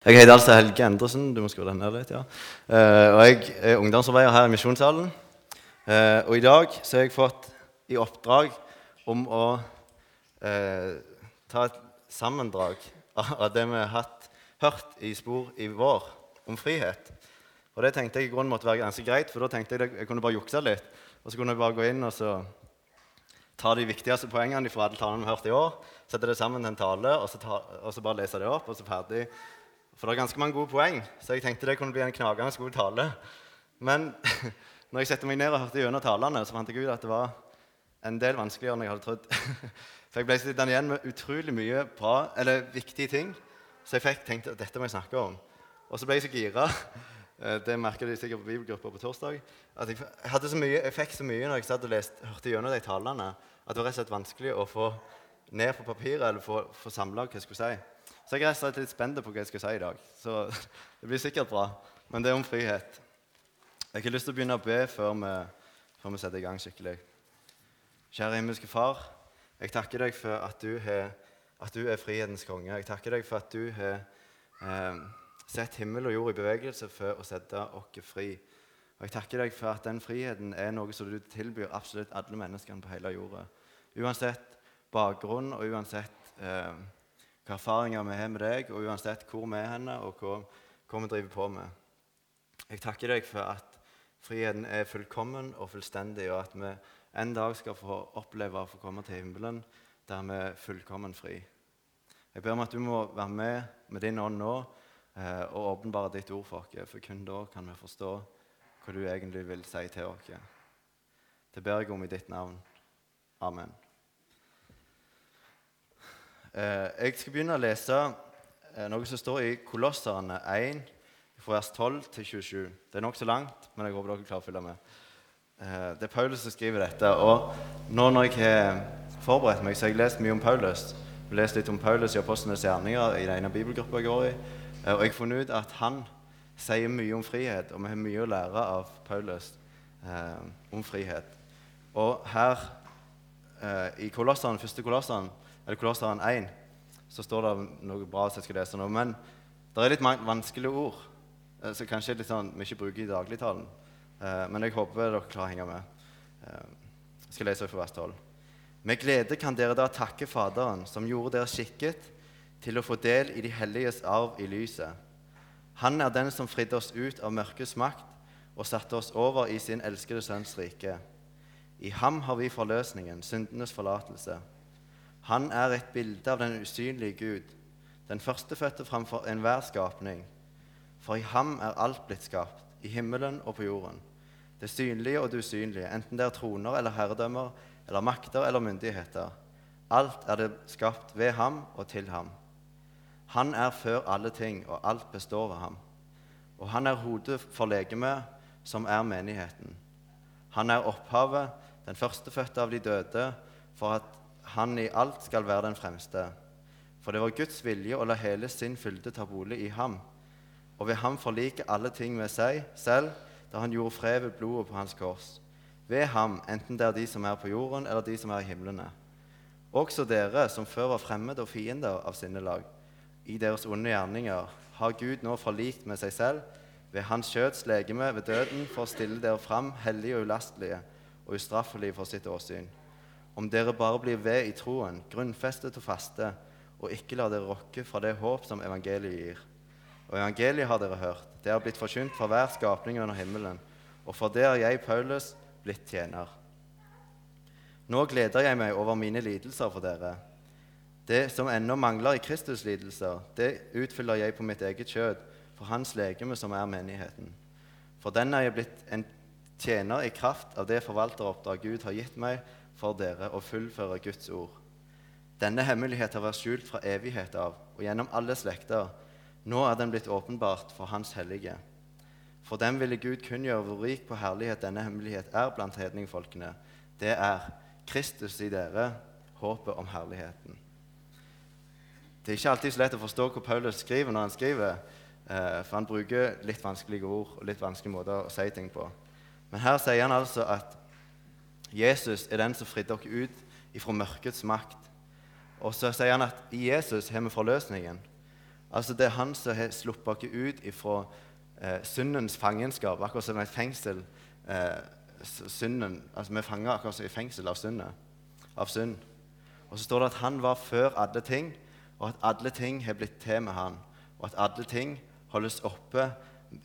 Jeg heter altså Helge Endresen. Du må skru den ned litt, ja. Uh, og jeg er ungdomsarbeider her i Misjonssalen. Uh, og i dag så har jeg fått i oppdrag om å uh, ta et sammendrag av det vi har hatt, hørt i Spor i vår om frihet. Og det tenkte jeg i grunnen måtte være ganske greit, for da tenkte jeg jeg kunne bare jukse litt. Og så kunne jeg bare gå inn og så ta de viktigste poengene fra alle talene vi har hørt i år, sette det sammen til en tale, og så, ta, og så bare lese det opp, og så ferdig. For det er ganske mange gode poeng, så jeg tenkte det kunne bli en knagende god tale. Men når jeg satte meg ned og hørte gjennom talene, så fant jeg ut at det var en del vanskeligere enn jeg hadde trodd. For jeg ble sittende igjen med utrolig mye bra, eller viktige ting. Så jeg fikk tenkt at dette må jeg snakke om. Og så ble jeg så gira. eh, Det merket de sikkert på bibelgruppa på torsdag. At jeg, hadde så mye, jeg fikk så mye når jeg satt og lest, hørte gjennom de talene, at det var rett og slett vanskelig å få ned på papiret eller få, få samla hva jeg skulle si. Så jeg er litt spent på hva jeg skal si i dag. Så det blir sikkert bra. Men det er om frihet. Jeg har lyst til å begynne å be før vi, før vi setter i gang skikkelig. Kjære himmelske Far. Jeg takker deg for at du, har, at du er frihetens konge. Jeg takker deg for at du har eh, sett himmel og jord i bevegelse for å sette oss fri. Og jeg takker deg for at den friheten er noe som du tilbyr absolutt alle menneskene på hele jorda. Uansett bakgrunn og uansett eh, hvilke erfaringer vi har med deg, og uansett hvor vi er henne, og hva, hva vi driver på med. Jeg takker deg for at friheten er fullkommen og fullstendig, og at vi en dag skal få oppleve å få komme til himmelen der vi er fullkommen fri. Jeg ber om at du må være med med din ånd nå eh, og åpenbare ditt ord for oss, for kun da kan vi forstå hva du egentlig vil si til oss. Det ber jeg om i ditt navn. Amen. Eh, jeg skal begynne å lese eh, noe som står i Kolosserne 1, fra vers 12 til 27. Det er nokså langt, men jeg håper dere klarer å følge med. Eh, det er Paulus som skriver dette. Og nå når jeg har forberedt meg, så har jeg lest mye om Paulus. Jeg har lest litt om Paulus i Apostlenes gjerninger i den ene bibelgruppa jeg går i. Og jeg har funnet ut at han sier mye om frihet, og vi har mye å lære av Paulus om frihet. Og her i Kolosseren, første Kolosseren, eller Kolosseren 1, så står det noe bra som jeg skal lese nå. Men det er litt vanskelige ord, som kanskje kanskje litt sånn vi ikke bruker i dagligtalen. Eh, men jeg håper dere klarer å henge med. Eh, jeg skal lese fra vers 12. Med glede kan dere da takke Faderen, som gjorde dere skikket til å få del i de helliges arv i lyset. Han er den som fridde oss ut av mørkets makt og satte oss over i sin elskede sønns rike. I ham har vi forløsningen, syndenes forlatelse. Han er et bilde av den usynlige Gud, den førstefødte framfor enhver skapning. For i ham er alt blitt skapt, i himmelen og på jorden. Det synlige og det usynlige, enten det er troner eller herredømmer, eller makter eller myndigheter. Alt er det skapt ved ham og til ham. Han er før alle ting, og alt består ved ham. Og han er hodet for legemet, som er menigheten. Han er opphavet, den førstefødte av de døde, for at han i alt skal være den fremste. For det var Guds vilje å la hele sin fylde ta bolig i ham, og ved ham forlike alle ting med seg selv, da han gjorde fred ved blodet på hans kors. Ved ham, enten det er de som er på jorden, eller de som er i himlene. Også dere, som før var fremmede og fiender av sinnelag, i deres onde gjerninger, har Gud nå forlikt med seg selv ved hans kjøds legeme ved døden for å stille dere fram hellige og ulastelige og ustraffelige for sitt åsyn. Om dere bare blir ved i troen, grunnfestet og faste, og ikke lar dere rokke fra det håp som evangeliet gir. Og evangeliet har dere hørt. Det har blitt forkynt for hver skapning under himmelen. Og for det har jeg, Paulus, blitt tjener. Nå gleder jeg meg over mine lidelser for dere. Det som ennå mangler i Kristus' lidelser, det utfyller jeg på mitt eget kjød, for hans legeme som er menigheten. For den er jeg blitt en tjener i kraft av det forvalteroppdrag Gud har gitt meg for dere å fullføre Guds ord. Denne hemmelighet har vært skjult fra evighet av og gjennom alle slekter. Nå er den blitt åpenbart for Hans hellige. For dem ville Gud kunngjøre hvor rik på herlighet denne hemmelighet er blant hedningfolkene. Det er Kristus i dere, håpet om herligheten. Det er ikke alltid så lett å forstå hva Paulus skriver når han skriver, eh, for han bruker litt vanskelige ord og litt vanskelige måter å si ting på. Men her sier han altså at Jesus er den som fridde dere ut ifra mørkets makt. Og så sier han at i Jesus har vi forløsningen. Altså Det er han som har sluppet oss ut ifra eh, syndens fangenskap, akkurat som et fengsel. Eh, synden, altså Vi er fanget akkurat som i fengsel av, syndet, av synd. Og så står det at han var før alle ting, og at alle ting har blitt til med han, og at alle ting holdes oppe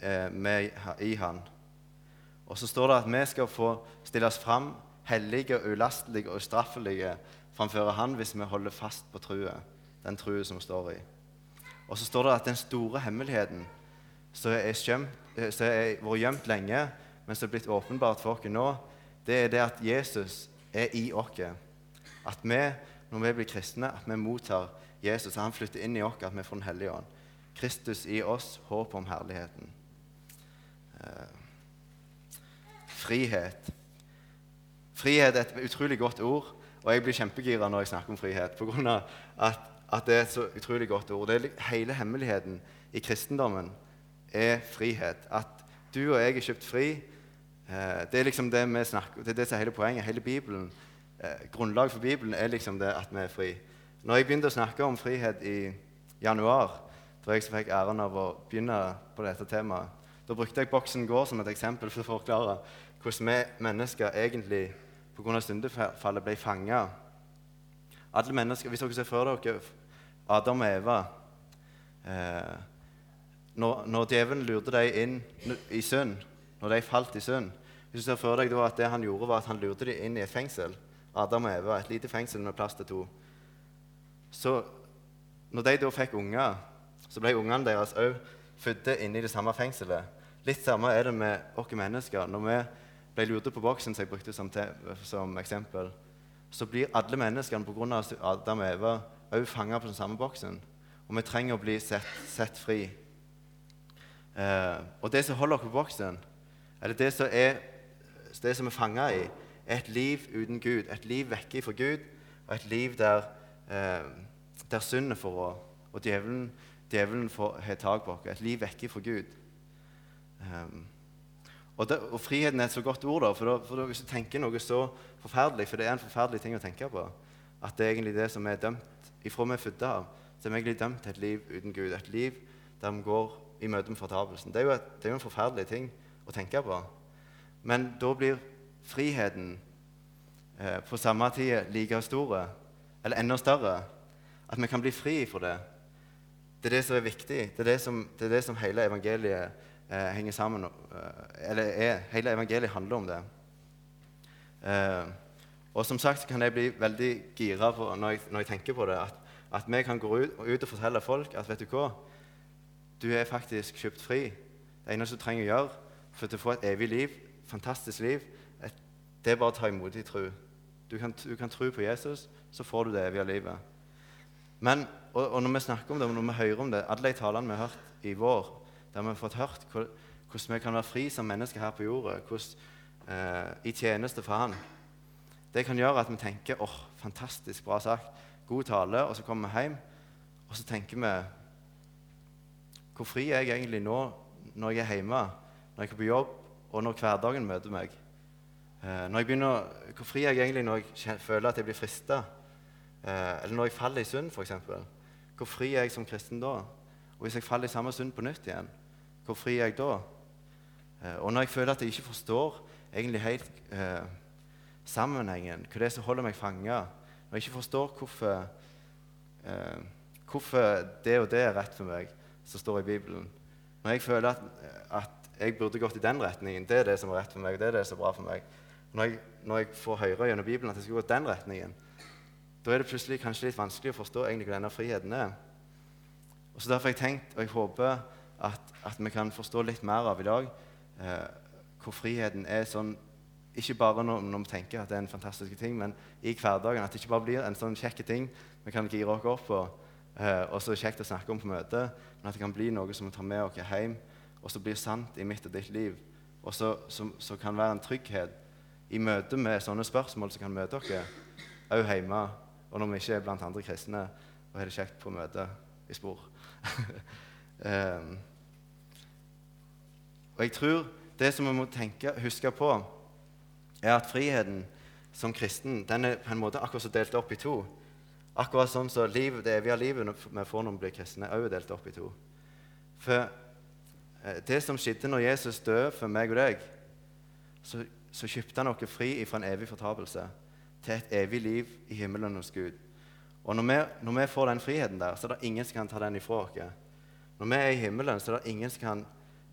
eh, med, i han. Og så står det at vi skal få stilles fram hellige, ulastelige og ustraffelige framfor Han hvis vi holder fast på trua, den trua som står i. Og så står det at den store hemmeligheten som er vært gjemt lenge, men som er blitt åpenbart for oss nå, det er det at Jesus er i oss. At vi, når vi blir kristne, at vi mottar Jesus, at han flytter inn i oss, at vi får Den hellige ånd. Kristus i oss, håp om herligheten. Eh, frihet. Frihet er et utrolig godt ord, og jeg blir kjempegira når jeg snakker om frihet. På grunn av at, at det er et så utrolig godt ord. Det er Hele hemmeligheten i kristendommen er frihet. At du og jeg er kjøpt fri. Eh, det er liksom det vi snakker Det er det som er hele poenget. Hele Bibelen, eh, Grunnlaget for Bibelen er liksom det at vi er fri. Når jeg begynte å snakke om frihet i januar, da jeg fikk æren av å begynne på dette temaet, da brukte jeg Boksen gård som et eksempel for å forklare hvordan vi mennesker egentlig pga. syndefallet ble fanga. Alle mennesker, Hvis dere ser for dere Adam og Eva eh, når, når, djevelen lurte dem inn i synd, når de falt i synd Hvis du ser for deg at det han gjorde, var at han lurte dem inn i et fengsel Adam og Eva, et lite fengsel med plass til to. Så når de da fikk unger, så ble ungene deres òg født inne i det samme fengselet. Litt samme er det med oss mennesker. Når vi ble lurt på boksen som jeg brukte som, som eksempel, så blir alle menneskene pga. Adam og Eva òg fanga på den samme boksen. Og vi trenger å bli sett, sett fri. Eh, og det som holder oss på boksen, eller det som er det som er fanga i, er et liv uten Gud. Et liv vekke fra Gud, og et liv der, eh, der synden får råd, og djevelen, djevelen får har tak på oss. Et liv vekke fra Gud. Um, og, det, og, friheten er et så godt ord, da, for, da, for da, hvis du tenker noe så forferdelig For det er en forferdelig ting å tenke på. At det er egentlig det som er dømt ifra vi er født av. Så er vi egentlig dømt til et liv uten Gud. Et liv der vi går i møte med fortapelsen. Det er, jo et, det er jo en forferdelig ting å tenke på. Men da blir friheten eh, på samme tid like stor, eller enda større. At vi kan bli fri for det. Det er det som er viktig. Det er det som, det er det som hele evangeliet eh, henger sammen eh, Eller er, hele evangeliet handler om det. Eh, og som sagt kan jeg bli veldig gira når når jeg, tenker på det, at, at vi kan gå ut, ut, og fortelle folk at vet du hva, du er faktisk kjøpt fri. Det eneste du trenger å gjøre for å få et evig liv, fantastisk liv, et, det er bare å ta imot i tro. Du kan, du kan tro på Jesus, så får du det evige livet. Men, og, og, når vi snakker om det, og når vi hører om det Alle de talene vi har hørt i vår, der vi har fått hørt hvordan vi kan være fri som mennesker her på jorda, eh, i tjeneste for Han. Det kan gjøre at vi tenker åh, fantastisk bra sagt, god tale, og så kommer vi hjem, og så tenker vi Hvor fri er jeg egentlig nå når jeg er hjemme, når jeg er på jobb, og når hverdagen møter meg? Eh, begynner, hvor fri er jeg egentlig når jeg føler at jeg blir frista? Eh, eller når jeg faller i synd, f.eks. Hvor fri er jeg som kristen da? Og hvis jeg faller i samme synd på nytt igjen, hvor fri er jeg da? Eh, og når jeg føler at jeg ikke forstår egentlig helt eh, sammenhengen, hva det er som holder meg fanga, når jeg ikke forstår hvorfor, eh, hvorfor det og det er rett for meg, som står i Bibelen Når jeg føler at, at, jeg burde gått i den retningen, det er det som er rett for meg, det er det som er bra for meg Når jeg, når jeg får høre gjennom Bibelen at jeg skal gå i den retningen, da er det plutselig kanskje litt vanskelig å forstå egentlig hva denne friheten er. Og så Derfor har jeg tenkt, og jeg håper at, at vi kan forstå litt mer av i dag, eh, hvor friheten er sånn Ikke bare når, når, vi tenker at det er en fantastisk ting, men i hverdagen. At det ikke bare blir en sånn kjekk ting vi kan gire oss opp på, eh, og så kjekt å snakke om på møtet, men at det kan bli noe som vi tar med oss hjem, og så blir sant i mitt og ditt liv. Og så, som, som kan være en trygghet i møte med sånne spørsmål som kan møte dere òg hjemme, og når vi ikke er blant andre kristne og har det kjekt på møte i spor. um, og jeg tror det som vi må tenke, huske på, er at friheten som kristen den er på en måte akkurat så delt opp i to. Akkurat sånn som liv, det evige livet vi får når vi blir kristne, er også delt opp i to. For eh, det som skjedde når Jesus døde for meg og deg, så, så kjøpte han oss fri fra en evig fortapelse til et evig liv i himmelen hos Gud. Og når vi, når vi, får den friheten der, så er det ingen som kan ta den ifra oss. Når vi er i himmelen, så er det ingen som kan,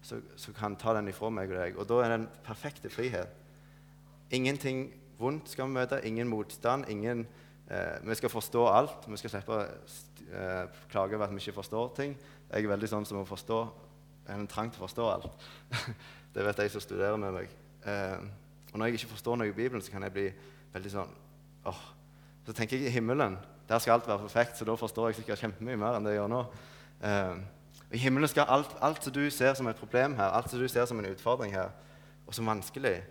som kan ta den ifra meg og deg. Og da er det en perfekte frihet. Ingenting vondt skal vi møte, ingen motstand. ingen... Eh, vi skal forstå alt. Vi skal slippe å eh, klage over at vi ikke forstår ting. Jeg er veldig sånn som å forstå. Jeg har en trang til å forstå alt. det vet jeg som studerer med meg. Eh, og når jeg ikke forstår noe i Bibelen, så kan jeg bli veldig sånn åh. Så tenker jeg i himmelen. Der skal alt være perfekt, så da forstår jeg sikkert kjempemye mer enn det jeg gjør nå. Eh, I himmelen skal alt, alt som du ser som et problem her, alt som du ser som en utfordring her, og som vanskelig,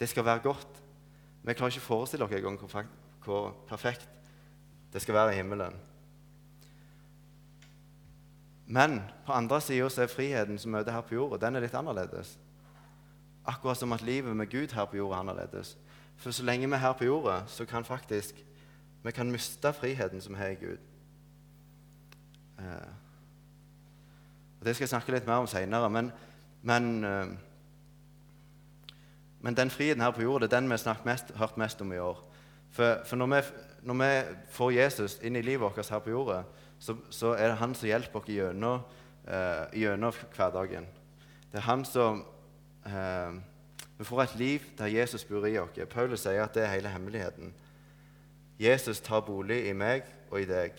det skal være godt. Vi klarer ikke å forestille oss engang hvor, hvor perfekt det skal være i himmelen. Men på andre sida er friheten som møter her på jorda, den er litt annerledes. Akkurat som at livet med Gud her på jorda er annerledes. For så lenge vi er her på jorda, så kan faktisk vi kan miste friheten som har i Gud. Eh, det skal jeg snakke litt mer om seinere. Men, men, eh, men, den friheten her på jorda er den vi har mest, hørt mest om i år. For, for når, vi, når, vi, får Jesus inn i livet vårt her på jorda, så, så er det han som hjelper oss gjennom, eh, gjennom hverdagen. Det er han som eh, Vi får et liv der Jesus bor i oss. Paulus sier at det er hele hemmeligheten. Jesus tar bolig i meg og i deg.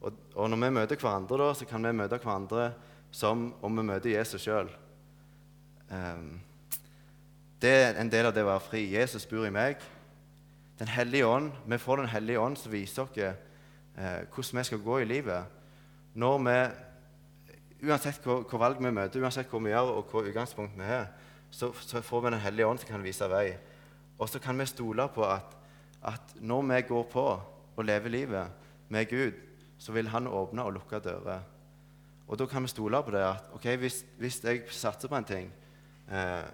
Og, og når vi møter hverandre, da, så kan vi møte hverandre som om vi møter Jesus sjøl. Ehm, det er en del av det å være fri. Jesus bor i meg. Den hellige ånd, Vi får Den hellige ånd som viser oss eh, hvordan vi skal gå i livet. Når vi, Uansett hva, hva, valg vi møter, uansett hva vi gjør og hva utgangspunkt vi har, så, så får vi Den hellige ånd som kan vise vei. Og så kan vi stole på at at når vi går på og lever livet med Gud, så vil Han åpne og lukke dører. Og da kan vi stole på det at ok, hvis, hvis jeg satser på en ting, eh,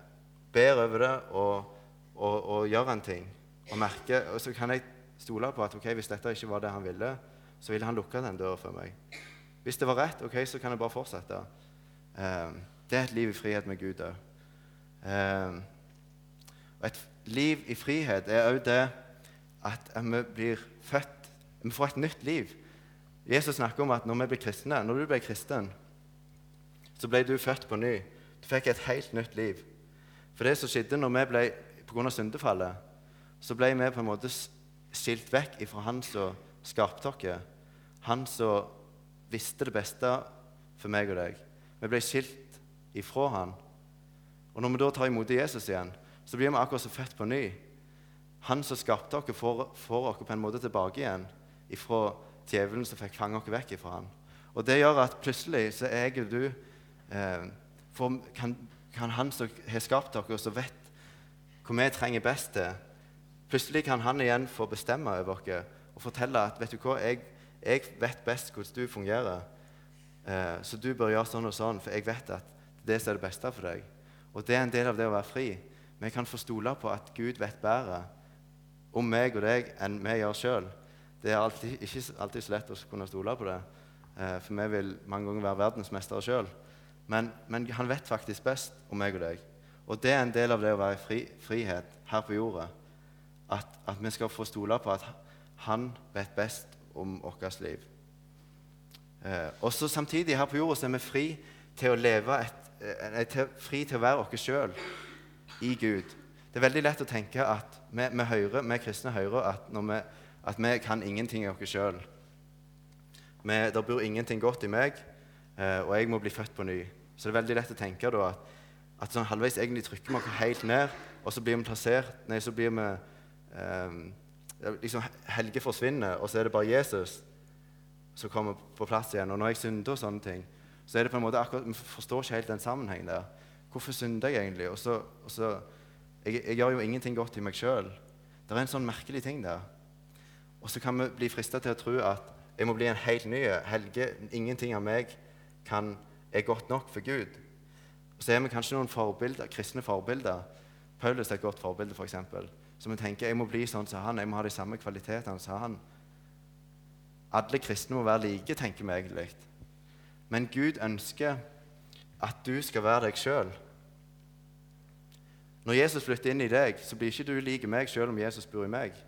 ber over det og, og, og, gjør en ting, og merker, og så kan jeg stole på at ok, hvis dette ikke var det han ville, så ville han lukke den døra for meg. Hvis det var rett, ok, så kan jeg bare fortsette. Eh, det er et liv i frihet med Gud òg. Eh, et liv i frihet er òg det at vi blir født Vi får et nytt liv. Jesus snakker om at når vi blir kristne, når du ble kristen, så ble du født på ny. Du fikk et helt nytt liv. For det som skjedde når vi ble, pga. syndefallet, så ble vi på en måte skilt vekk ifra Han som skapte oss. Han som visste det beste for meg og deg. Vi ble skilt ifra Han. Og når vi da tar imot Jesus igjen, så blir vi akkurat som født på ny. Han som skapte oss, får, får oss på en måte tilbake igjen fra djevelen som fikk fange oss vekk fra han. Og Det gjør at plutselig så er jeg og du eh, for, kan, kan, Han som har skapt oss, og som vet hva vi trenger best til Plutselig kan han igjen få bestemme over oss og fortelle at vet du hva, jeg, jeg vet best hvordan du fungerer. Eh, så du bør gjøre sånn og sånn, for jeg vet at det er det beste for deg. Og det er en del av det å være fri. Vi kan få stole på at Gud vet bedre om meg og deg enn vi gjør sjøl. Det er alltid, ikke alltid så lett å kunne stole på det, eh, for vi vil mange ganger være verdensmestere sjøl. Men, men, han vet faktisk best om meg og deg. Og det er en del av det å være i fri, frihet her på jorda. At, at, vi skal få stole på at han vet best om vårt liv. Eh, og så Samtidig her på jorda så er vi fri til å leve et, eh, til, fri til å være oss sjøl i Gud. Det er veldig lett å tenke at vi, vi, hører, vi kristne hører at, når vi, at vi kan ingenting i oss sjøl. Det bor ingenting godt i meg, eh, og jeg må bli født på ny. Så det er veldig lett å tenke da, at, at sånn halvveis egentlig trykker vi oss helt ned, og så blir vi plassert Nei, så blir vi eh, liksom Helge forsvinner, og så er det bare Jesus som kommer på plass igjen. Og når jeg synder og sånne ting, så er det på en måte akkurat, vi forstår ikke helt den sammenhengen der. Hvorfor synder jeg egentlig? Og så, og så jeg, jeg, gjør jo ingenting godt i meg sjøl. Det er en sånn merkelig ting der. Og så kan vi bli frista til å tro at jeg må bli en helt ny. Helge, ingenting av meg kan, er godt nok for Gud. Og så er vi kanskje noen forbilder, kristne forbilder. Paulus er et godt forbilde, f.eks. For så vi tenker jeg må bli sånn som han, jeg må ha de samme kvalitetene som han. alle kristne må være like, tenker vi egentlig. Men Gud ønsker at du skal være deg sjøl. Når Jesus flytter inn i deg, så blir ikke du lik meg sjøl om Jesus bor i meg.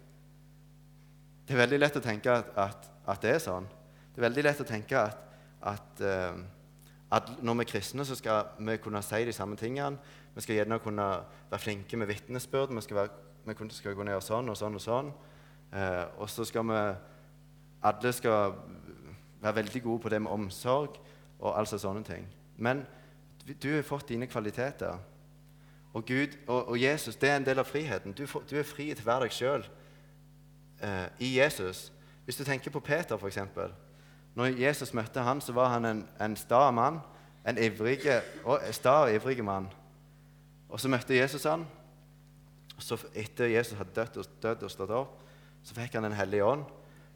Det er veldig lett å tenke at, at, at, det er sånn. Det er veldig lett å tenke at, at, uh, at når vi er kristne, så skal vi kunne si de samme tingene. Vi skal gjerne kunne være flinke med vitnesbyrd. Vi skal, være, vi skal kunne gjøre sånn og sånn og sånn. Eh, og så skal vi Alle skal være veldig gode på det med omsorg og altså sånne ting. Men du har fått dine kvaliteter. Og, Gud, og, og, Jesus det er en del av friheten. Du, får, du er fri til å være deg sjøl eh, i Jesus. Hvis du tenker på Peter, f.eks. Når Jesus møtte han, så var han en, en sta mann. En ivrige, sta og ivrig mann. Og så møtte Jesus han. Så Etter Jesus hadde dødd og, død og stått opp, så fikk han Den hellige ånd.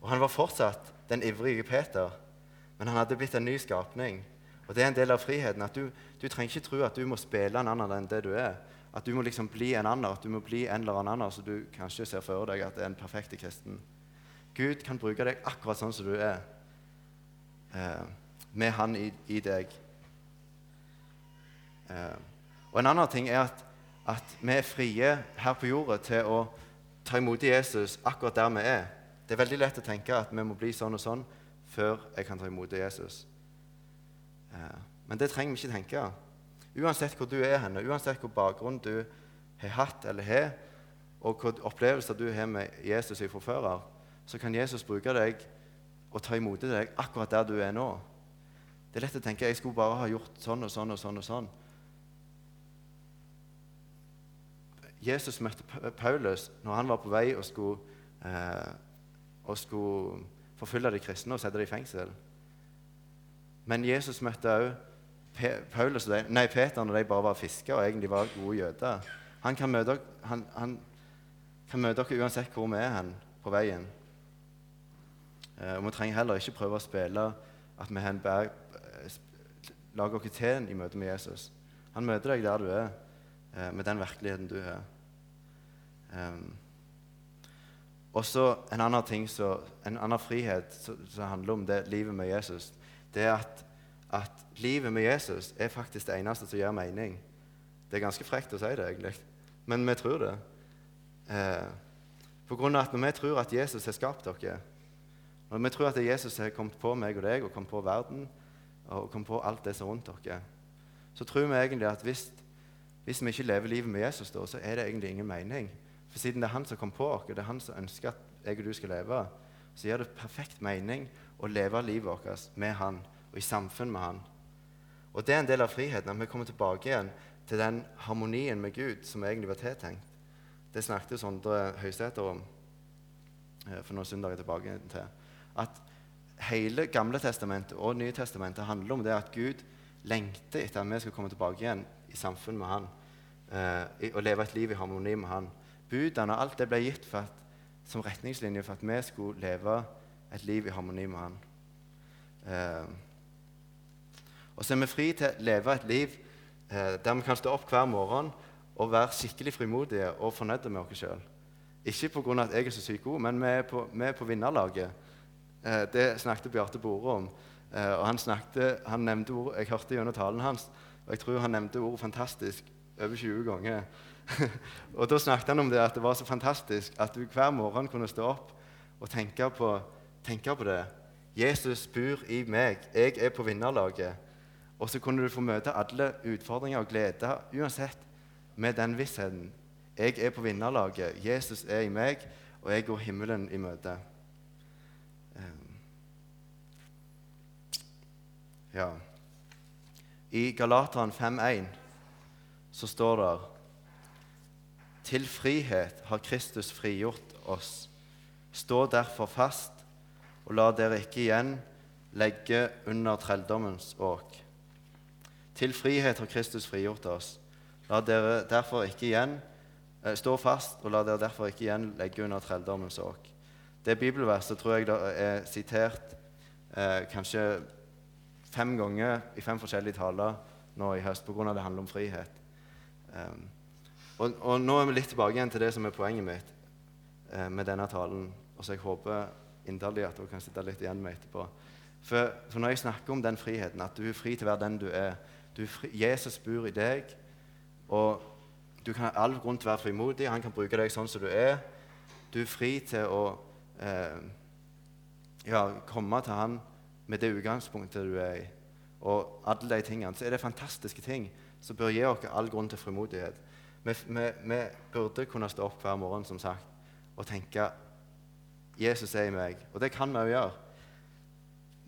Og han var fortsatt den ivrige Peter, men han hadde blitt en ny skapning. Og Det er en del av friheten. at du, du, trenger ikke tro at du må spille en annen enn det du er. At du må liksom bli en annen, at du må bli en eller annen så du kanskje ser for deg at er en perfekt kristen. Gud kan bruke deg akkurat sånn som du er, eh, med Han i, i deg. Eh, og En annen ting er at, at vi er frie her på jorda til å ta imot Jesus akkurat der vi er. Det er veldig lett å tenke at vi må bli sånn og sånn før jeg kan ta imot Jesus. Eh, men det trenger vi ikke tenke. Uansett hvor du er henne, uansett hvor bakgrunn du har hatt eller har, og hvilke opplevelser du har med Jesus før av, så kan Jesus bruke deg og ta imot deg akkurat der du er nå. Det er lett å tenke jeg skulle bare ha gjort sånn og sånn og sånn. og sånn. Jesus møtte Paulus når han var på vei og skulle, eh, og skulle forfølge de kristne og sette dem i fengsel. Men Jesus møtte òg Peter når de bare var fiskere og egentlig var gode jøder. Han kan møte, dere uansett hvor vi er hen på veien. Eh, og Vi trenger heller ikke prøve å spille at vi eh, lager oss til i møte med Jesus. Han møter deg der du er, eh, med den virkeligheten du har. Um, også en annen ting, så, en annen frihet som handler om det livet med Jesus det er at, at, livet med Jesus er faktisk det eneste som gir mening. Det er ganske frekt å si det, egentlig, men vi tror det. Eh, på grunn av at Når vi tror at Jesus har skapt dere, når vi tror at Jesus har kommet på meg og deg og kommet på verden og kommet på alt det som er rundt dere, så tror vi egentlig at hvis, hvis vi ikke lever livet med Jesus, da, så er det egentlig ingen mening. For siden det er han som kom på oss, det er han som ønsker at jeg og du skal leve, så gir det perfekt mening å leve livet vårt med Han og i samfunn med Han. Og Det er en del av friheten, at vi kommer tilbake igjen til den harmonien med Gud som egentlig var tiltenkt. Det snakket Sondre Høysæter om eh, for noen søndager tilbake. til. At hele Gamle testamentet og Nye testamentet handler om det at Gud lengter etter at vi skal komme tilbake igjen i samfunn med Han eh, og leve et liv i harmoni med Han. Budene og alt det ble gitt at, som retningslinje for at vi skulle leve et liv i harmoni med Han. Eh, og så er vi fri til å leve et liv eh, der vi kan stå opp hver morgen og være skikkelig frimodige og fornøyde med oss sjøl. Ikke pga. at jeg er så sykt god, men vi er på, vi er på vinnerlaget. Eh, det snakket Bjarte Bore om. Eh, og han, snakket, han nevnte ord, Jeg hørte gjennom talen hans, og jeg tror han nevnte ordet 'fantastisk' over 20 ganger. og Da snakket han om det at det var så fantastisk at du hver morgen kunne stå opp og tenke på tenke på det. Jesus bor i meg. Jeg er på vinnerlaget. Og så kunne du få møte alle utfordringer og glede uansett med den vissheten. Jeg er på vinnerlaget. Jesus er i meg, og jeg går himmelen i møte. Ehm. Ja. I Galateren 5,1 så står det Til frihet har Kristus frigjort oss. Stå derfor fast og la dere ikke igjen legge under trelldommens åk. Til frihet har Kristus frigjort oss. La dere derfor ikke igjen eh, stå fast, og la dere derfor ikke igjen legge under trelldommens åk. Det bibelverset tror jeg er sitert eh, kanskje fem ganger i fem forskjellige taler nå i høst pga. det handler om frihet. Um, og, og, nå er vi litt tilbake igjen til det som er poenget mitt eh, med denne talen. Og så jeg håper inderlig at dere kan sitte litt igjen med etterpå. For, for, når jeg snakker om den friheten, at du er fri til å være den du er du Jesus bor i deg, og du kan ha all grunn til å være frimodig. Han kan bruke deg sånn som du er. Du er fri til å eh, ja, komme til han med det utgangspunktet du er i. Og alle de tingene. Så er det fantastiske ting som bør gi oss all grunn til frimodighet. Vi, vi, vi, burde kunne stå opp hver morgen som sagt, og tenke Jesus er i meg. Og det kan vi òg gjøre.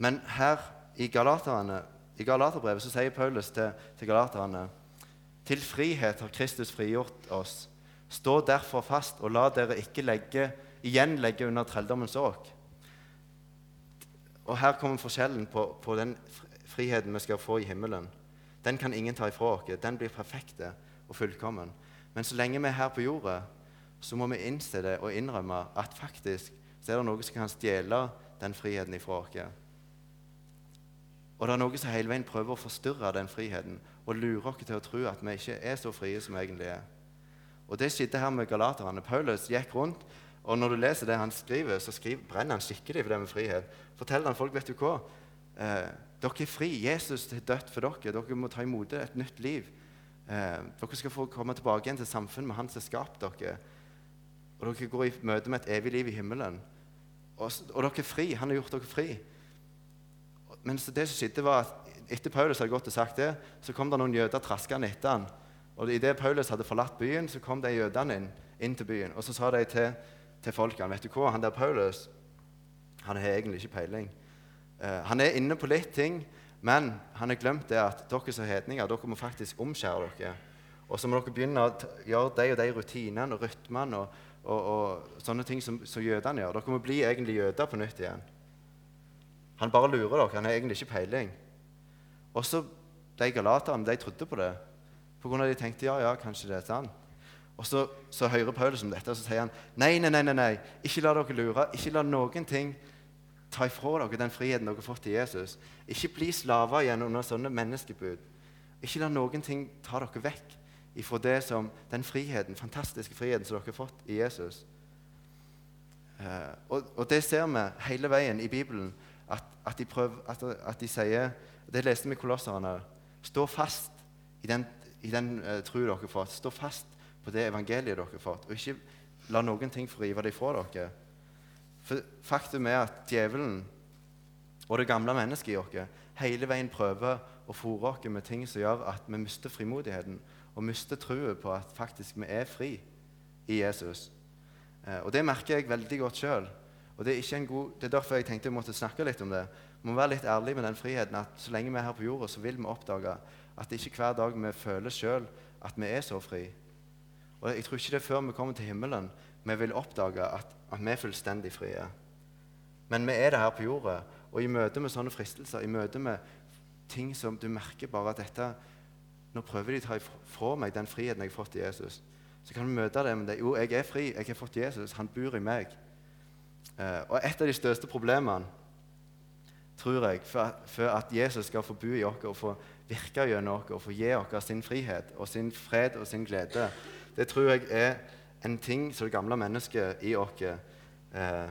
Men her i Galaterne, i Galaterbrevet så sier Paulus til, til galaterne til frihet har Kristus frigjort oss. Stå derfor fast, og la dere ikke legge, igjen legge under trelldommens åk. Og Her kommer forskjellen på, på, den friheten vi skal få i himmelen. Den kan ingen ta ifra oss. Den blir perfekte og fullkommen. Men så lenge vi er her på jorda, så må vi innse det og innrømme at faktisk så er det noe som kan stjele den friheten ifra oss. Og det er noe som hele veien prøver å forstyrre den friheten og lure oss til å tro at vi ikke er så frie som vi egentlig er. Og Det skjedde her med galaterne. Paulus gikk rundt, og når du leser det han skriver, så skriver, brenner han skikkelig for det med frihet. Forteller han folk vet du hva? Eh, dere er fri. Jesus er dødt for dere. Dere må ta imot et nytt liv. Eh, dere skal få komme tilbake igjen til samfunnet med Han som har skapt dere. Og dere går i møte med et evig liv i himmelen. Og, og dere er fri. Han har gjort dere fri. Men det som skjedde var at etter Paulus hadde gått og sagt det, så kom det noen jøder traskende etter han. Og Idet Paulus hadde forlatt byen, så kom de jødene inn, inn til byen. Og så sa de til, til folkene vet du hva, han der Paulus han har egentlig ikke peiling. Uh, han er inne på litt ting, men han har glemt det at dere som hedninger dere må faktisk omskjære dere. Og så må dere begynne å gjøre de og de rutinene og rytmene og, og, og sånne ting som, som jødene gjør. Dere må bli egentlig jøder på nytt igjen. Han bare lurer dere. Han har egentlig ikke peiling. Og så de galaterne de trodde på det. På grunn av de tenkte ja, ja, kanskje det er sant. Og så, så hører Paulus om dette, og så sier han nei, nei, nei, nei, ikke la dere lure. Ikke la noen ting ta ifra dere den friheten dere har fått i Jesus. Ikke bli slaver igjen under sånne menneskebud. Ikke la noen ting ta dere vekk ifra det som, den friheten, fantastiske friheten som dere har fått i Jesus. Uh, og, og, det ser vi hele veien i Bibelen, at, at, de, prøver, at, at de sier Det leste vi i Kolosserne. Stå fast i den, i den uh, tro dere har fått. Stå fast på det evangeliet dere har fått. Og ikke la noen ting få rive det fra dere. For faktum er at djevelen og det gamle mennesket i oss hele veien prøver å fòre oss med ting som gjør at vi mister frimodigheten og mister troen på at faktisk vi er fri i Jesus. Uh, og Det merker jeg veldig godt sjøl. Og det er, god, det er, derfor jeg tenkte jeg måtte snakke litt om det. Vi må være litt ærlige med den friheten at så lenge vi er her på jorda, så vil vi oppdage at det ikke hver dag vi føler sjøl at vi er så fri. Og jeg tror ikke det er før vi kommer til himmelen vi vil oppdage at, at vi er fullstendig frie. Men vi er det her på jorda, og i møte med sånne fristelser, i møte med ting som du merker bare at dette Nå prøver de å ta fra meg den friheten jeg har fått i Jesus. Så kan vi møte det med det. Jo, jeg er fri. Jeg har fått Jesus. Han bor i meg. Eh, og et av de største problemene, tror jeg, for, at Jesus skal få bo i oss og få virke gjennom oss og få gi oss sin frihet og sin fred og sin glede, det tror jeg er en ting som det gamle mennesket i oss eh,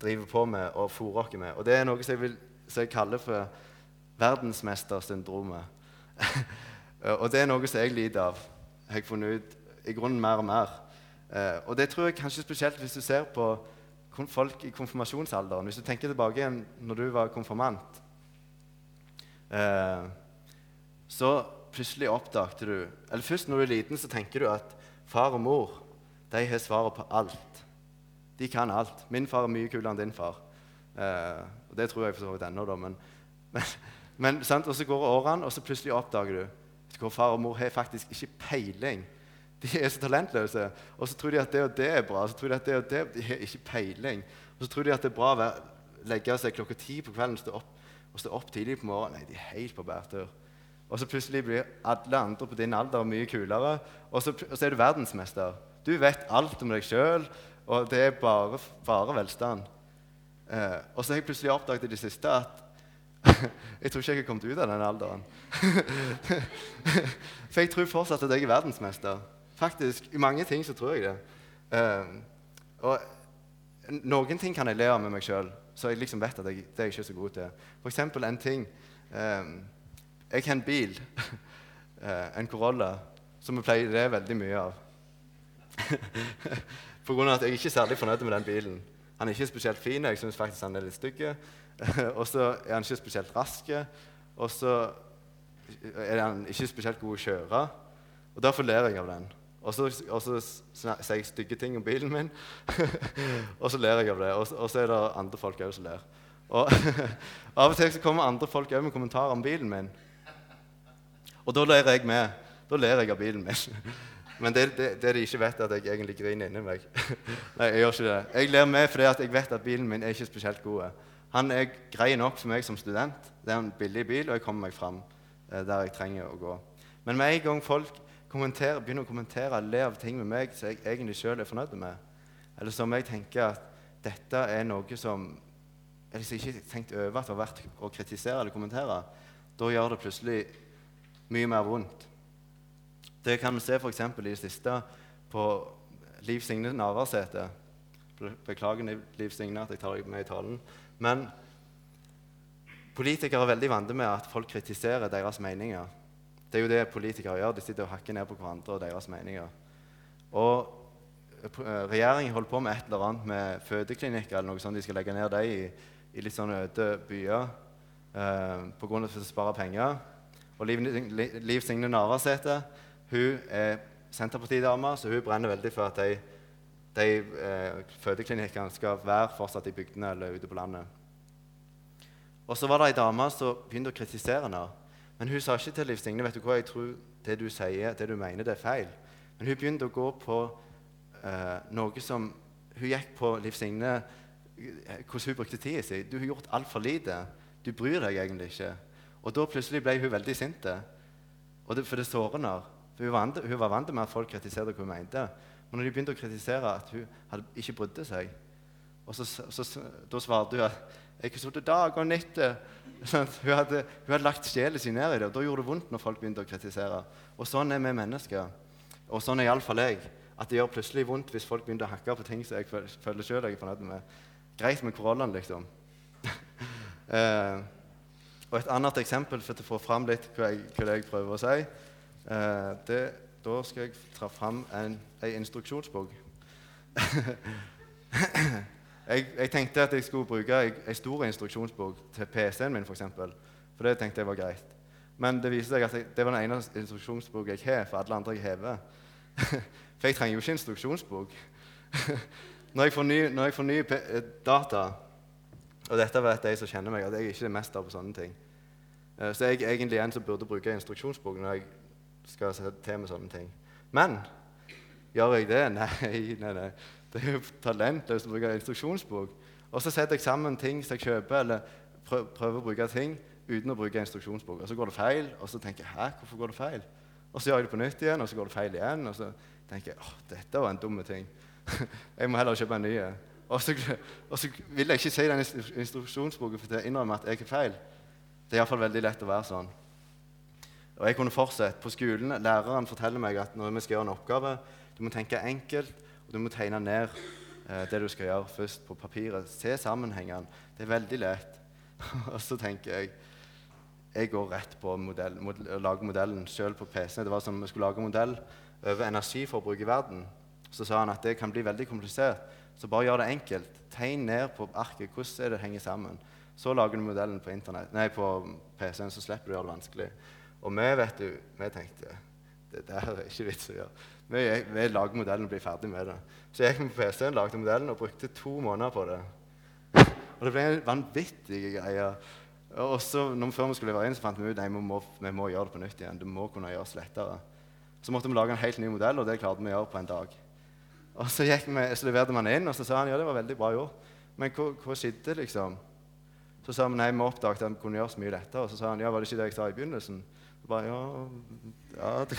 driver på med og fôrer oss med. Og det er noe som jeg, vil, som jeg kaller for verdensmestersyndromet. og det er noe som jeg lider av, har jeg funnet ut i grunnen mer og mer. Eh, og det tror jeg kanskje spesielt hvis du ser på folk i konfirmasjonsalderen. Hvis du tenker tilbake igjen når du var konfirmant, eh, så plutselig oppdagte du Eller først når du er liten, så tenker du at far og mor de har svaret på alt. De kan alt. Min far er mye kulere enn din far. Eh, og Det tror jeg for så vidt ennå, da. Men, men, men og så går årene, og så plutselig oppdager du at far og mor har faktisk ikke peiling de er så talentløse. Og så tror de at det og det er bra. Så tror de at det og det De har ikke peiling. Og så tror de at det er bra å legge seg klokka ti på kvelden stå opp, og stå opp tidlig på morgenen. Nei, de er helt på bærtur. Og så plutselig blir alle andre på din alder mye kulere, og så, og så er du verdensmester. Du vet alt om deg sjøl, og det er bare, bare velstand. Eh, og så har jeg plutselig oppdaget i det siste at jeg tror ikke jeg har kommet ut av den alderen. For jeg tror fortsatt at jeg er verdensmester. Faktisk, I mange ting så tror jeg det. Uh, og Noen ting kan jeg le av med meg sjøl, så jeg liksom vet at jeg, det er jeg ikke så god til. For eksempel en ting eh, Jeg har en bil, uh, en Corolla, som vi pleier det veldig mye av. På grunn av at jeg ikke er særlig fornøyd med den bilen. Han er ikke spesielt fin, jeg syns faktisk han er litt stygg. og så er han ikke spesielt rask. Og så er han ikke spesielt god å kjøre. Og derfor ler jeg av den. Og så, og så sier jeg stygge ting om bilen min, og så ler jeg av det. Og, og så er det andre folk òg som ler. Og Av og til så kommer andre folk òg med kommentarer om bilen min. Og da ler jeg med. Da ler jeg av bilen min. Men det, det, det de ikke vet, er at jeg egentlig griner inni meg. Nei, Jeg gjør ikke det. Jeg ler med fordi jeg vet at bilen min er ikke spesielt god. Han er grei nok for meg som student. Det er en billig bil, og jeg kommer meg fram eh, der jeg trenger å gå. Men med en gang folk begynner å kommentere le av ting med meg som jeg egentlig sjøl er fornøyd med, eller som jeg tenker at dette er noe som jeg liksom ikke har tenkt over at det har vært å kritisere eller kommentere, da gjør det plutselig mye mer vondt. Det kan vi se f.eks. i det siste på Liv Signe Navarsete. Beklager, Liv Signe, at jeg tar deg med i talen. Men politikere er veldig vant med at folk kritiserer deres meninger. Det er jo det politikere gjør. De sitter og hakker ned på hverandre og deres meninger. Og eh, Regjeringen holder på med et eller annet med fødeklinikker eller noe sånt. De skal legge ned dem i, i litt sånne øde byer eh, pga. å spare penger. Og Liv, Liv Signe Navarsete hun er Senterpartidame, så hun brenner veldig for at de, de eh, fødeklinikkene skal være fortsatt i bygdene eller ute på landet. Og så var det ei dame som begynte å kritisere henne. Men hun sa ikke til Liv Signe vet du hva, jeg tror det du sier, det du mener, det er feil. Men hun begynte å gå på uh, noe som Hun gikk på Liv Signe eh, hvordan hun brukte tida si. Du har gjort altfor lite. Du bryr deg egentlig ikke. Og da plutselig ble hun veldig sint. For det sårer henne. Hun var vant med at folk kritiserte hva hun mente. Men når de begynte å kritisere at hun hadde ikke brydde seg og så, så, så, Da svarte hun at jeg har sittet dag og natt sånn, hun, hadde, hun hadde lagt sjelen sin ned i det. og Da gjorde det vondt når folk begynte å kritisere. Og sånn er vi mennesker. Og sånn er iallfall jeg. At det gjør plutselig vondt hvis folk begynner å hakke på ting som jeg føler sjøl jeg er fornøyd med. Greit med koronaen, liksom. eh, og et annet eksempel for å få fram litt hva jeg, hva jeg prøver å si Eh, det, da skal jeg ta fram en, en instruksjonsbok. jeg, jeg, tenkte at jeg skulle bruke en stor instruksjonsbok til PC-en min, For, eksempel, for det tenkte jeg var greit. Men det viser seg at jeg, det var den ene instruksjonsboka jeg har, for alle andre jeg hever. for jeg trenger jo ikke instruksjonsbok. når jeg får ny, når jeg får ny eh, data Og dette vet de som kjenner meg, at jeg ikke er mester på sånne ting. Eh, så jeg er egentlig en som burde bruke instruksjonsbok når jeg skal se til med sånne ting. Men gjør jeg det? Nei, nei, nei. Det er jo talentløst å bruke instruksjonsbok. Og så setter jeg sammen ting som jeg kjøper, eller prøver å bruke ting uten å bruke instruksjonsbok. Og så går det feil, og så tenker jeg hæ, hvorfor går det feil? Og så gjør jeg det på nytt igjen, og så går det feil igjen. Og så tenker jeg åh, dette var en dum ting. jeg må heller kjøpe en ny. Og så, og så vil jeg ikke si den instruksjonsboken for å innrømme at jeg er feil. Det er iallfall veldig lett å være sånn. Og jeg kunne fortsette. På skolen læreren forteller meg at når vi skal gjøre en oppgave, du må tenke enkelt, og du må tegne ned eh, det du skal gjøre først på papiret. Se sammenhengene. Det er veldig lett. og så tenker jeg jeg går rett på modell, modell, å lage modellen sjøl på PC-en. Det var som vi skulle lage modell over energiforbruk i verden. Så sa han at det kan bli veldig komplisert, så bare gjør det enkelt. Tegn ned på arket hvordan det henger sammen. Så lager du modellen på, på PC-en, så slipper du å gjøre det vanskelig. Og vi vet du, vi tenkte det der er ikke vits å gjøre. Vi, vi lager modellen og blir ferdig med det. Så jeg gikk på PC-en, lagde modellen og brukte to måneder på det. Og det ble en vanvittig greie. Og så, Før vi skulle levere inn, så fant vi ut at vi må, vi må gjøre det på nytt igjen. Det må kunne gjøres lettere. Så måtte vi lage en helt ny modell, og det klarte vi å gjøre på en dag. Og Så, vi, så leverte man inn, og så sa han ja, det var veldig bra gjort. Men hva, hva skjedde, liksom? Så sa vi nei, vi oppdaget at vi kunne gjøres mye lettere. Og så sa han ja, var det ikke det jeg sa i begynnelsen? Bare, ja, ja det,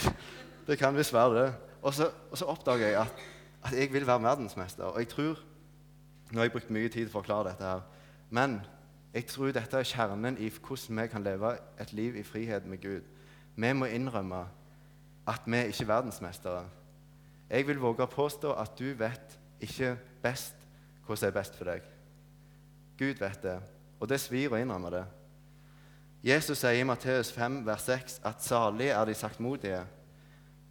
det, kan visst være det. Og så, og så oppdager jeg at, at, jeg vil være verdensmester. Og jeg tror Nå har jeg brukt mye tid for å forklare dette, her, men jeg tror dette er kjernen i hvordan vi kan leve et liv i frihet med Gud. Vi må innrømme at vi ikke er verdensmestere. Jeg vil våge å påstå at du vet ikke best hva som er best for deg. Gud vet det, og det svir å innrømme det. Jesus sier i Matteus 5, vers 6 at salige er de saktmodige,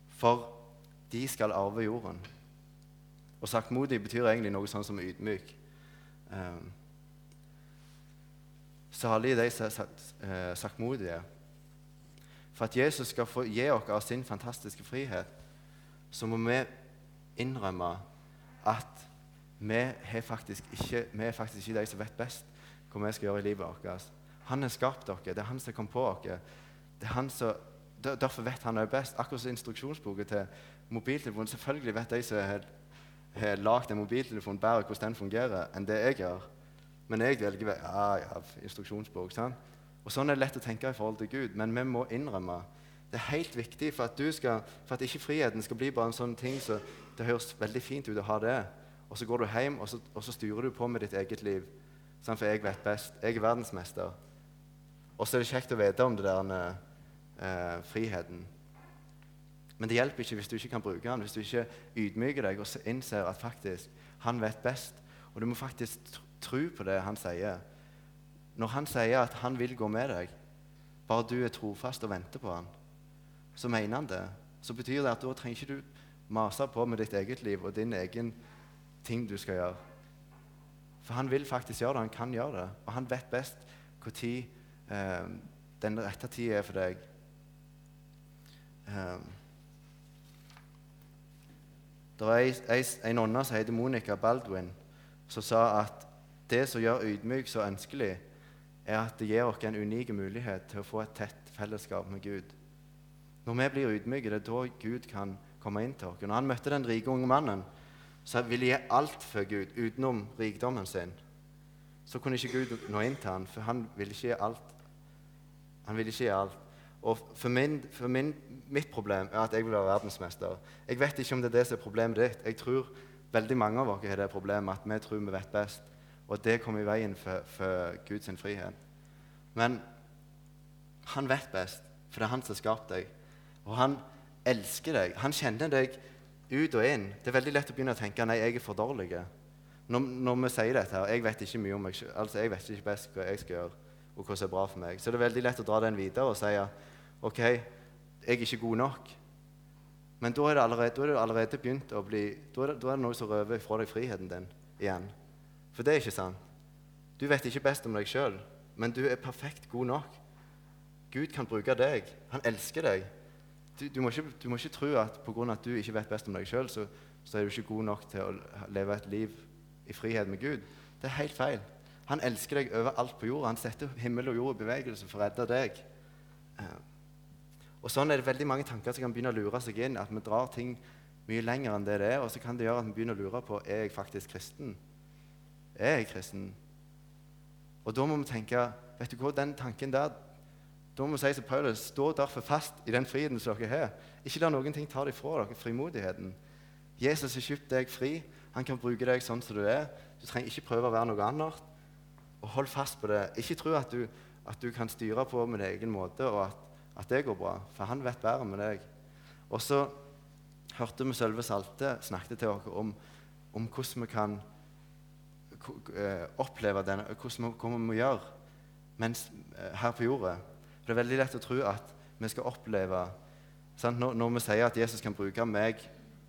for de skal arve jorden. Og saktmodig betyr egentlig noe sånn som ydmyk. Um, salige er de eh, saktmodige. For at Jesus skal få gi oss av sin fantastiske frihet, så må vi innrømme at vi er faktisk ikke, vi er faktisk ikke de som vet best hva vi skal gjøre i livet vårt. Han har skapt dere. Det er han som kom på dere. Det er han som, derfor vet han også best. Akkurat som instruksjonsboka til mobiltelefonen. Selvfølgelig vet de som har, har lagd en mobiltelefon, bedre hvordan den fungerer, enn det jeg gjør. Men jeg velger ja, ja, instruksjonsbok. sant? Og Sånn er det lett å tenke i forhold til Gud, men vi må innrømme det er helt viktig for at, skal, for at ikke friheten skal bli bare en sånn ting så det høres veldig fint ut å ha det, og så går du hjem og så, og så styrer du på med ditt eget liv. Sant? for jeg vet best. Jeg er verdensmester. Og så er det kjekt å vite om det der eh, friheten. Men det hjelper ikke hvis du ikke kan bruke den, hvis du ikke ydmyker deg og innser at faktisk han vet best. Og du må faktisk tro på det han sier. Når han sier at han vil gå med deg, bare du er trofast og venter på han, så mener han det. Så betyr det at da trenger ikke du mase på med ditt eget liv og din egen ting du skal gjøre. For han vil faktisk gjøre det, han kan gjøre det. Og han vet best når eh, den rette tida er for deg. Eh, det var ei nonne som heter Monica Baldwin, som sa at det som gjør ydmyk så ønskelig, er at det gir oss en unik mulighet til å få et tett fellesskap med Gud. Når vi blir ydmyke, det er da Gud kan komme inn til oss. Når han møtte den rike unge mannen, så ville gi alt for Gud utenom rikdommen sin. Så kunne ikke Gud nå inn til ham, for han ville ikke gi alt. Han vil ikke gi alt. Og for, min, for min, mitt problem er at jeg vil være verdensmester. Jeg vet ikke om det er det som er problemet ditt. Jeg tror veldig mange av oss har det problemet at vi tror vi vet best. Og det kommer i veien for, for Guds frihet. Men han vet best, for det er han som har skapt deg. Og han elsker deg. Han kjenner deg ut og inn. Det er veldig lett å begynne å tenke nei, jeg er for dårlig. Når, når vi sier dette her, jeg vet ikke mye om meg altså jeg vet ikke best hva jeg skal gjøre, og hva som er bra for meg, så det er veldig lett å dra den videre og si OK, jeg er ikke god nok. Men da er det allerede, er det allerede begynt å bli Da er det, da er det noe som røver fra deg friheten din igjen. For det er ikke sant. Du vet ikke best om deg sjøl, men du er perfekt god nok. Gud kan bruke deg. Han elsker deg. Du, du, må, ikke, du må, ikke, tro at pga. at du ikke vet best om deg sjøl, så, så, er du ikke god nok til å leve et liv i frihet med Gud. Det er helt feil. Han elsker deg overalt på jorda. Han setter himmel og jord i bevegelse for å redde deg. Eh, og Sånn er det veldig mange tanker som kan begynne å lure seg inn. At vi drar ting mye lenger enn det det er. Og så kan det gjøre at vi begynner å lure på er jeg faktisk kristen. Er jeg kristen? Og da må vi tenke vet du hva, Den tanken der da må vi si som Paulus stå derfor fast i den friheten som dere har. Ikke la noen ting ta det fra dere frimodigheten. Jesus har kjøpt deg fri. Han kan bruke deg sånn som du er. Du trenger ikke prøve å være noe annet. Og hold fast på det. Ikke tro at du, at du kan styre på min egen måte, og at, at, det går bra. For han vet bedre med deg. Og så hørte vi Sølve Salte snakket til oss om, om hvordan vi kan Eh, oppleve denne, hvordan vi, hva vi må gjøre mens, eh, her på jorda. For Det er veldig lett å tro at vi skal oppleve når, når, vi sier at Jesus kan bruke meg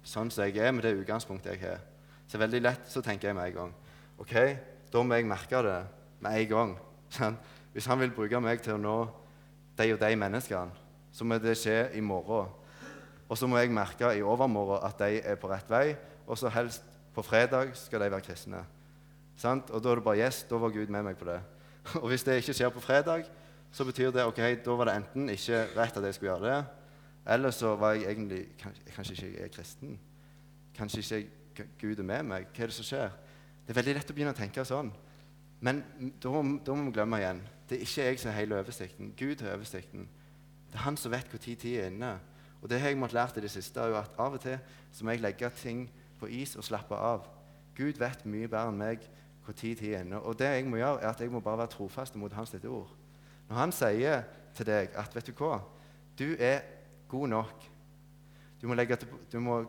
sånn som jeg er, med det utgangspunktet jeg har, så veldig lett så tenker jeg med en gang ok, da må jeg merke det med en gang. Hvis han vil bruke meg til å nå de og de menneskene, så må det skje i morgen. Og så må jeg merke i overmorgen at de er på rett vei, og så helst på fredag skal de være kristne. Sant? Og da er det bare yes, da var Gud med meg på det. Og hvis det ikke skjer på fredag, så betyr det ok, da var det enten ikke rett at jeg skulle gjøre det, eller så var jeg egentlig Kanskje ikke jeg er kristen. Kanskje ikke Gud er med meg. Hva er det som skjer? Det er veldig lett å begynne å tenke sånn. Men da, må vi glemme igjen. Det er ikke jeg som har hele oversikten. Gud har oversikten. Det er han som vet når tid er inne. Og det har jeg måttet lært i det siste, er at av og til så må jeg legge ting på is og slappe av. Gud vet mye bedre enn meg hvor tid tid er Og det jeg må gjøre, er at jeg må bare være trofast mot hans dette ord. Når han sier til deg at vet du hva, du er god nok Du må, legge du må,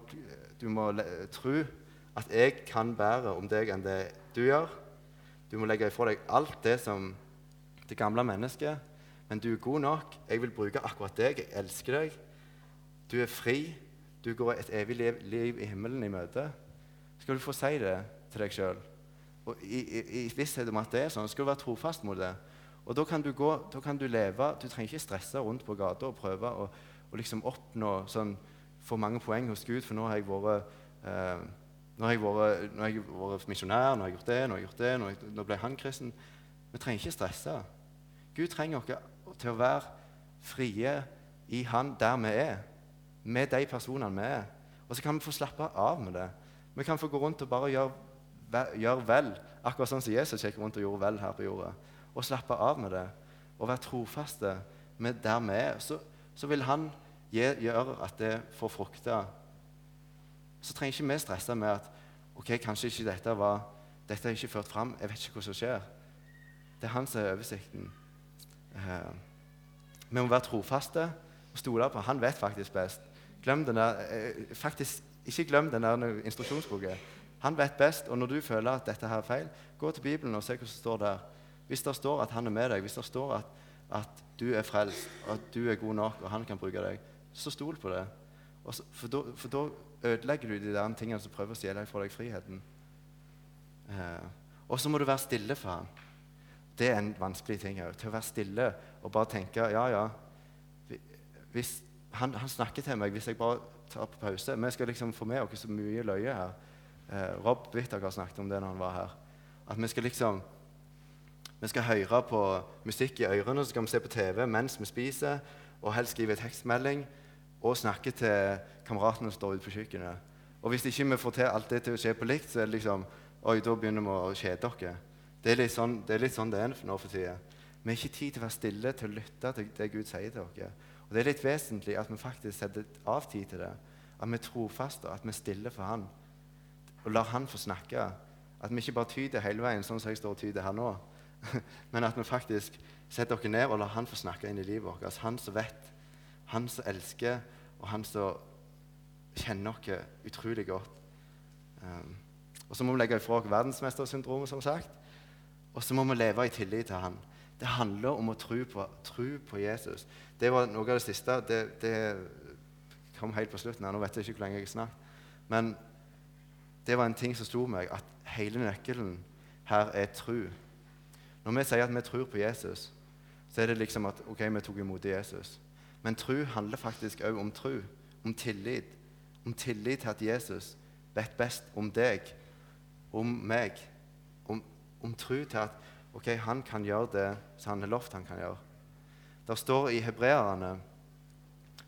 du må tro at jeg kan bedre om deg enn det du gjør. Du må legge ifra deg alt det som det gamle mennesket. Men du er god nok. Jeg vil bruke akkurat deg. Jeg elsker deg. Du er fri. Du går et evig liv, liv i himmelen i møte. Skal du få si det til deg sjøl? I, i, i visshet om at det er sånn, skal du være trofast mot det. Og da kan du, gå, da kan du leve Du trenger ikke stresse rundt på gata og prøve å liksom oppnå sånn, for mange poeng hos Gud, for nå har jeg vært eh, nå har jeg vært, nå har jeg vært misjonær, nå har jeg gjort det, nå har jeg gjort det, nå, jeg, nå ble han kristen. Vi trenger ikke stresse. Gud trenger oss til å være frie i Han der vi er, med de personene vi er. Og så kan vi få slappe av med det. Vi kan få gå rundt og bare gjøre, gjøre vel, akkurat sånn som Jesus gikk rundt og gjorde vel her på jorda. Og slappe av med det og være trofaste med der vi er. Så, så vil Han gjøre at det får frukter så trenger ikke vi stresse med at ok, kanskje ikke dette var dette er ikke ført fram. Jeg vet ikke hva som skjer. Det er han som er oversikten. Eh, vi må være trofaste og stole på Han vet faktisk best. Glem den der, uh, faktisk, ikke glem den der instruksjonsboka. Han vet best, og når du føler at dette her er feil, gå til Bibelen og se hva som står der. Hvis det står at han er med deg, hvis det står at, at du er frelst, og at du er god nok, og han kan bruke deg, så stol på det. Så, for da ødelegger du de der tingene som prøver å stjele fra deg friheten. Eh, og så må du være stille for ham. Det er en vanskelig ting òg. Til å være stille og bare tenke Ja, ja. Hvis han, han, snakker til meg hvis jeg bare tar på pause. Vi skal liksom få med oss så mye løye her. Eh, Rob Whittaker snakket om det når han var her. At vi skal liksom vi skal høre på musikk i ørene, så skal vi se på TV mens vi spiser, og helst skrive tekstmelding og snakke til kameratene som står ute på kjøkkenet. Og hvis ikke vi får til alt det til å skje på likt, så er det liksom Oi, da begynner vi å kjede dere. Det er litt sånn det er, litt sånn det er nå for tida. Vi har ikke tid til å være stille, til å lytte til det Gud sier til dere. Og Det er litt vesentlig at vi faktisk setter av tid til det. At vi er trofaste, at vi er stille for Han. Og lar Han få snakke. At vi ikke bare tyder hele veien, sånn som jeg står og tyder her nå. Men at vi faktisk setter dere ned og lar Han få snakke inn i livet vårt. Altså han som vet. Han som elsker, og han som kjenner oss utrolig godt. Um, og så må vi legge ifra oss verdensmestersyndromet, som sagt. Og så må vi leve i tillit til han. Det handler om å tro på, tro på Jesus. Det var noe av det siste. Det, det kom helt på slutten. Nå vet jeg ikke hvor lenge jeg har snakket. Men det var en ting som slo meg, at hele nøkkelen her er tro. Når vi sier at vi tror på Jesus, så er det liksom at ok, vi tok imot Jesus. Men tro handler faktisk òg om tro, om tillit. Om tillit til at Jesus vet best om deg, om meg. Om, om tro til at ok, han kan gjøre det som han har lovt han kan gjøre. Der står i Hebreerne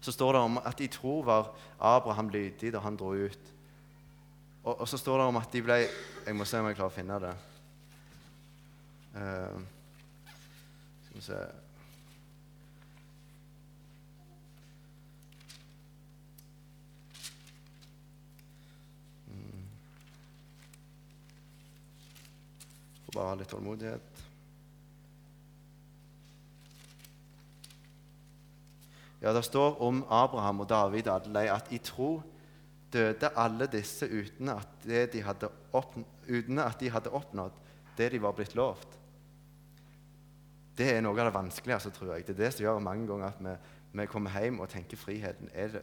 så står det om at i tro var Abraham lydig da han dro ut. Og, og, så står det om at de ble Jeg må se om jeg klarer å finne det. Uh, skal vi se Får bare ha litt tålmodighet. Ja, Det står om Abraham og David alle at i tro døde alle disse uten at, de hadde oppnådd det de var blitt lovt. Det er noe av det vanskeligste, tror jeg. Det er det som gjør mange ganger at vi, vi kommer hjem og tenker friheten. Er det,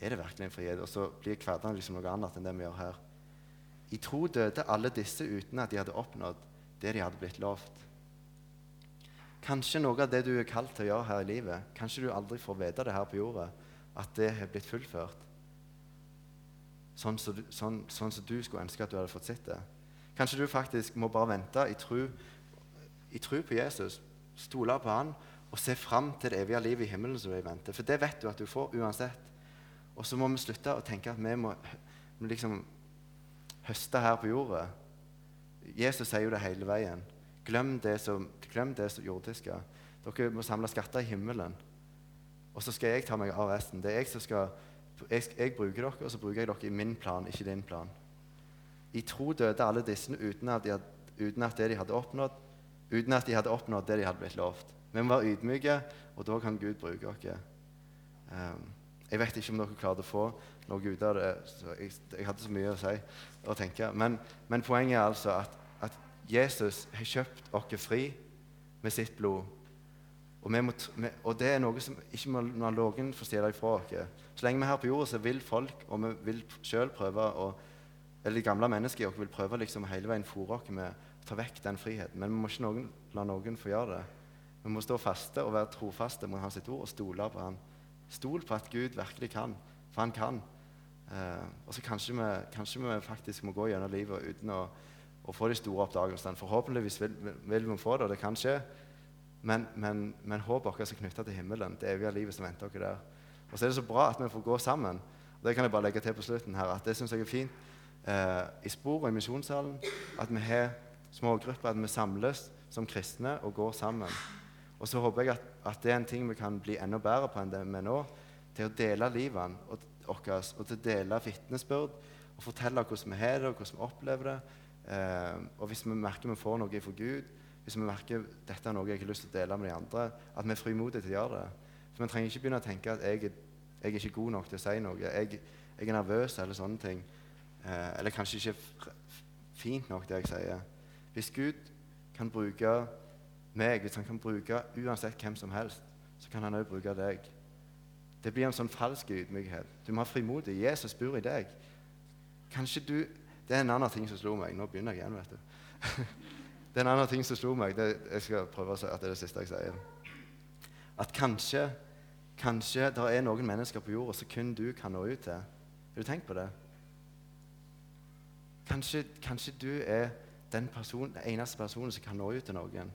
er det virkelig en frihet? Og så blir hverdagen liksom noe annet enn det vi gjør her. I tro døde alle disse uten at de hadde oppnådd det de hadde blitt lovt. Kanskje noe av det du er kalt til å gjøre her i livet, kanskje du aldri får vite det her på jorda, at det har blitt fullført. Sånn som sånn, sånn som du skulle ønske at du hadde fått sett det. Kanskje du faktisk må bare vente i tro, i tru på Jesus, stole på han og se fram til det evige livet i himmelen som du venter. For det vet du at du får uansett. Og så må vi slutte å tenke at vi må liksom høste her på jorda. Jesus sier jo det hele veien. Glem det som, glem det som jordiske. Dere må samle skatter i himmelen. Og så skal jeg ta meg av resten. Det er jeg som skal, jeg, jeg bruker dere, og så bruker jeg dere i min plan, ikke din plan. I tro døde alle disse uten at, de, uten at det de hadde oppnådd, uten at de hadde oppnådd det de hadde blitt lovt. Vi må være ydmyke, og da kan Gud bruke oss. Um, jeg vet ikke om dere klarte å få noe ute av det. Jeg, jeg hadde så mye å si og tenke. Men, men poenget er altså at, at Jesus har kjøpt oss fri med sitt blod. Og, må, og, det er noe som ikke må noen få stjele ifra oss. Så lenge vi er her på jorda, så vil folk, og vi vil sjøl prøve å, Eller de gamle menneskene vil prøve liksom hele veien fòre oss med å ta vekk den friheten. Men vi må ikke noen, la noen få gjøre det. Vi må stå faste og være trofaste mot hans ord og stole på han. Stol på at Gud virkelig kan, for han kan. Eh, og så kanskje vi, kanskje vi, faktisk må gå gjennom livet uten å, å få de store oppdagelsene. Forhåpentligvis vil, vil, vi få det, og det kan skje. Men, men, men håpet vårt er knytta til himmelen, det evige livet som venter dere der. Og så er det så bra at vi får gå sammen. Og Det kan jeg bare legge til på slutten her, at det syns jeg er fint eh, i Spor og i Misjonssalen. At vi har smågrupper, at vi samles som kristne og går sammen. Og så håper jeg at, at, det er en ting vi kan bli enda bedre på enn det vi er nå. Til å dele livene våre og til å dele vitnesbyrd og fortelle hvordan vi har det, og hvordan vi opplever det. Eh, og hvis vi merker vi får noe fra Gud, hvis vi merker dette er noe jeg har lyst til å dele med de andre, at vi er frimodige til å gjøre det. For Vi trenger ikke begynne å tenke at jeg, jeg er ikke god nok til å si noe. Jeg, jeg er nervøs eller sånne ting. Eh, eller kanskje ikke fint nok, det jeg sier. Hvis Gud kan bruke meg, hvis han kan bruke uansett hvem som helst, så kan han òg bruke deg. Det blir en sånn falsk ydmykhet. Du må ha frimodig. Jesus bor i deg. Kanskje du Det er en annen ting som slo meg. Nå begynner jeg igjen, vet du. Det er en annen ting som slo meg. Det, jeg skal prøve å si at det er det siste jeg sier. At kanskje, kanskje det er noen mennesker på jorda som kun du kan nå ut til. Har du tenkt på det? Kanskje, kanskje du er den, person, den, eneste personen som kan nå ut til noen.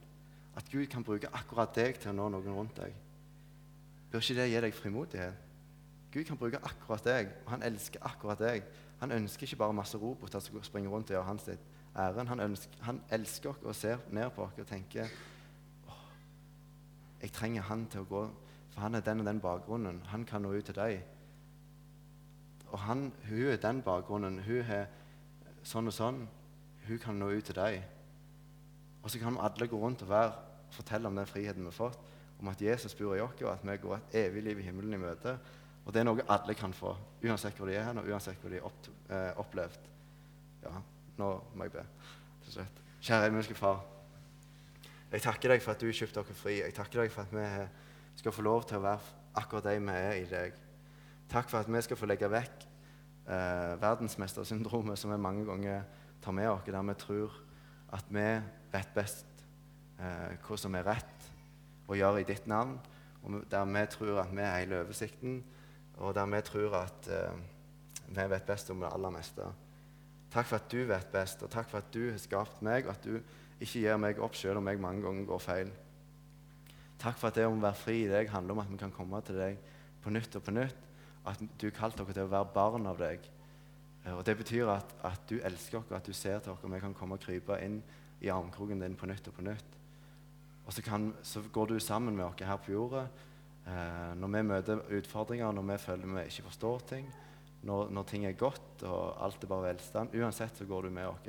At Gud kan bruke akkurat deg til å nå noen rundt deg. Bør ikke det gi deg frimodighet? Gud kan bruke akkurat deg, og han elsker akkurat deg. Han ønsker ikke bare masse roboter som springer rundt og gjør hans sitt æren. Han, han elsker oss og ser ned på oss og tenker oh, jeg trenger han til å gå, for han er den og den bakgrunnen. Han kan nå ut til deg. Og han, hun er den bakgrunnen. Hun er sånn og sånn. Hun kan nå ut til deg. Og så kan vi alle gå rundt og være, fortelle om den friheten vi har fått, om at Jesus bor i oss, og at vi går et evig liv i himmelen i møte. Og det er noe alle kan få, uansett hvor de er hen, og uansett hvor de har eh, opplevd. Ja. Nå må jeg be til slutt. Kjære himmelske Far. Jeg takker deg for at du kjøpte oss fri. Jeg takker deg for at vi skal få lov til å være akkurat de vi er i deg. Takk for at vi skal få legge vekk eh, verdensmestersyndromet som vi mange ganger tar med oss, der vi tror at vi vet best eh, hva som er rett å gjøre i ditt navn, og der vi tror at vi er hele oversikten, og der vi tror at eh, vi vet best om det aller meste. Takk for at du vet best, og takk for at du har skapt meg, og at du ikke gir meg opp selv om jeg mange ganger går feil. Takk for at det om å være fri i deg handler om at vi kan komme til deg på nytt og på nytt. At du kalte oss til å være barn av deg. Eh, og Det betyr at, at du elsker oss, at du ser til oss, og vi kan komme og krype inn i armkroken din på nytt og på nytt. Og så, kan, så går du sammen med oss her på jorda eh, når vi møter utfordringer, når vi føler vi ikke forstår ting når, når, ting er godt og alt er bare velstand. Uansett så går du med oss.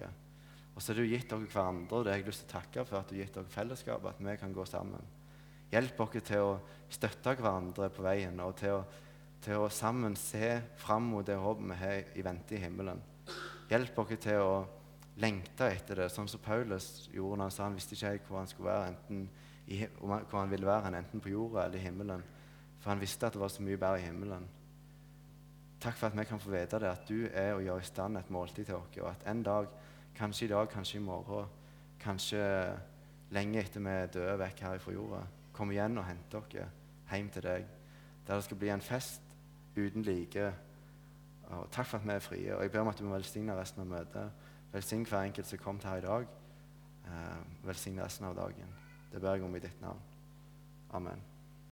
Og så har du gitt dere hverandre, og det har jeg lyst til å takke for at du har gitt dere fellesskap, at vi kan gå sammen. Hjelp oss til å støtte hverandre på veien og til å, til å sammen se fram mot det håpet vi har i vente i himmelen. Hjelp oss til å lengte etter det, sånn som Paulus gjorde når han sa han visste ikke hvor han skulle være, enten i, hvor han ville være, enten på jorda eller i himmelen. For han visste at det var så mye bedre i himmelen. Takk for at vi kan få vite det, at du er og gjør i stand et måltid til oss, og at en dag, kanskje i dag, kanskje i morgen, kanskje lenge etter vi er døde vekk her fra jorda, kommer igjen og henter oss hjem til deg, der det skal bli en fest uten like. Og takk for at vi er frie. Og jeg ber om at du må velsigne resten av møtet. Velsign hver enkelt som kom til her i dag. Eh, velsign resten av dagen. Det ber jeg om i ditt navn. Amen.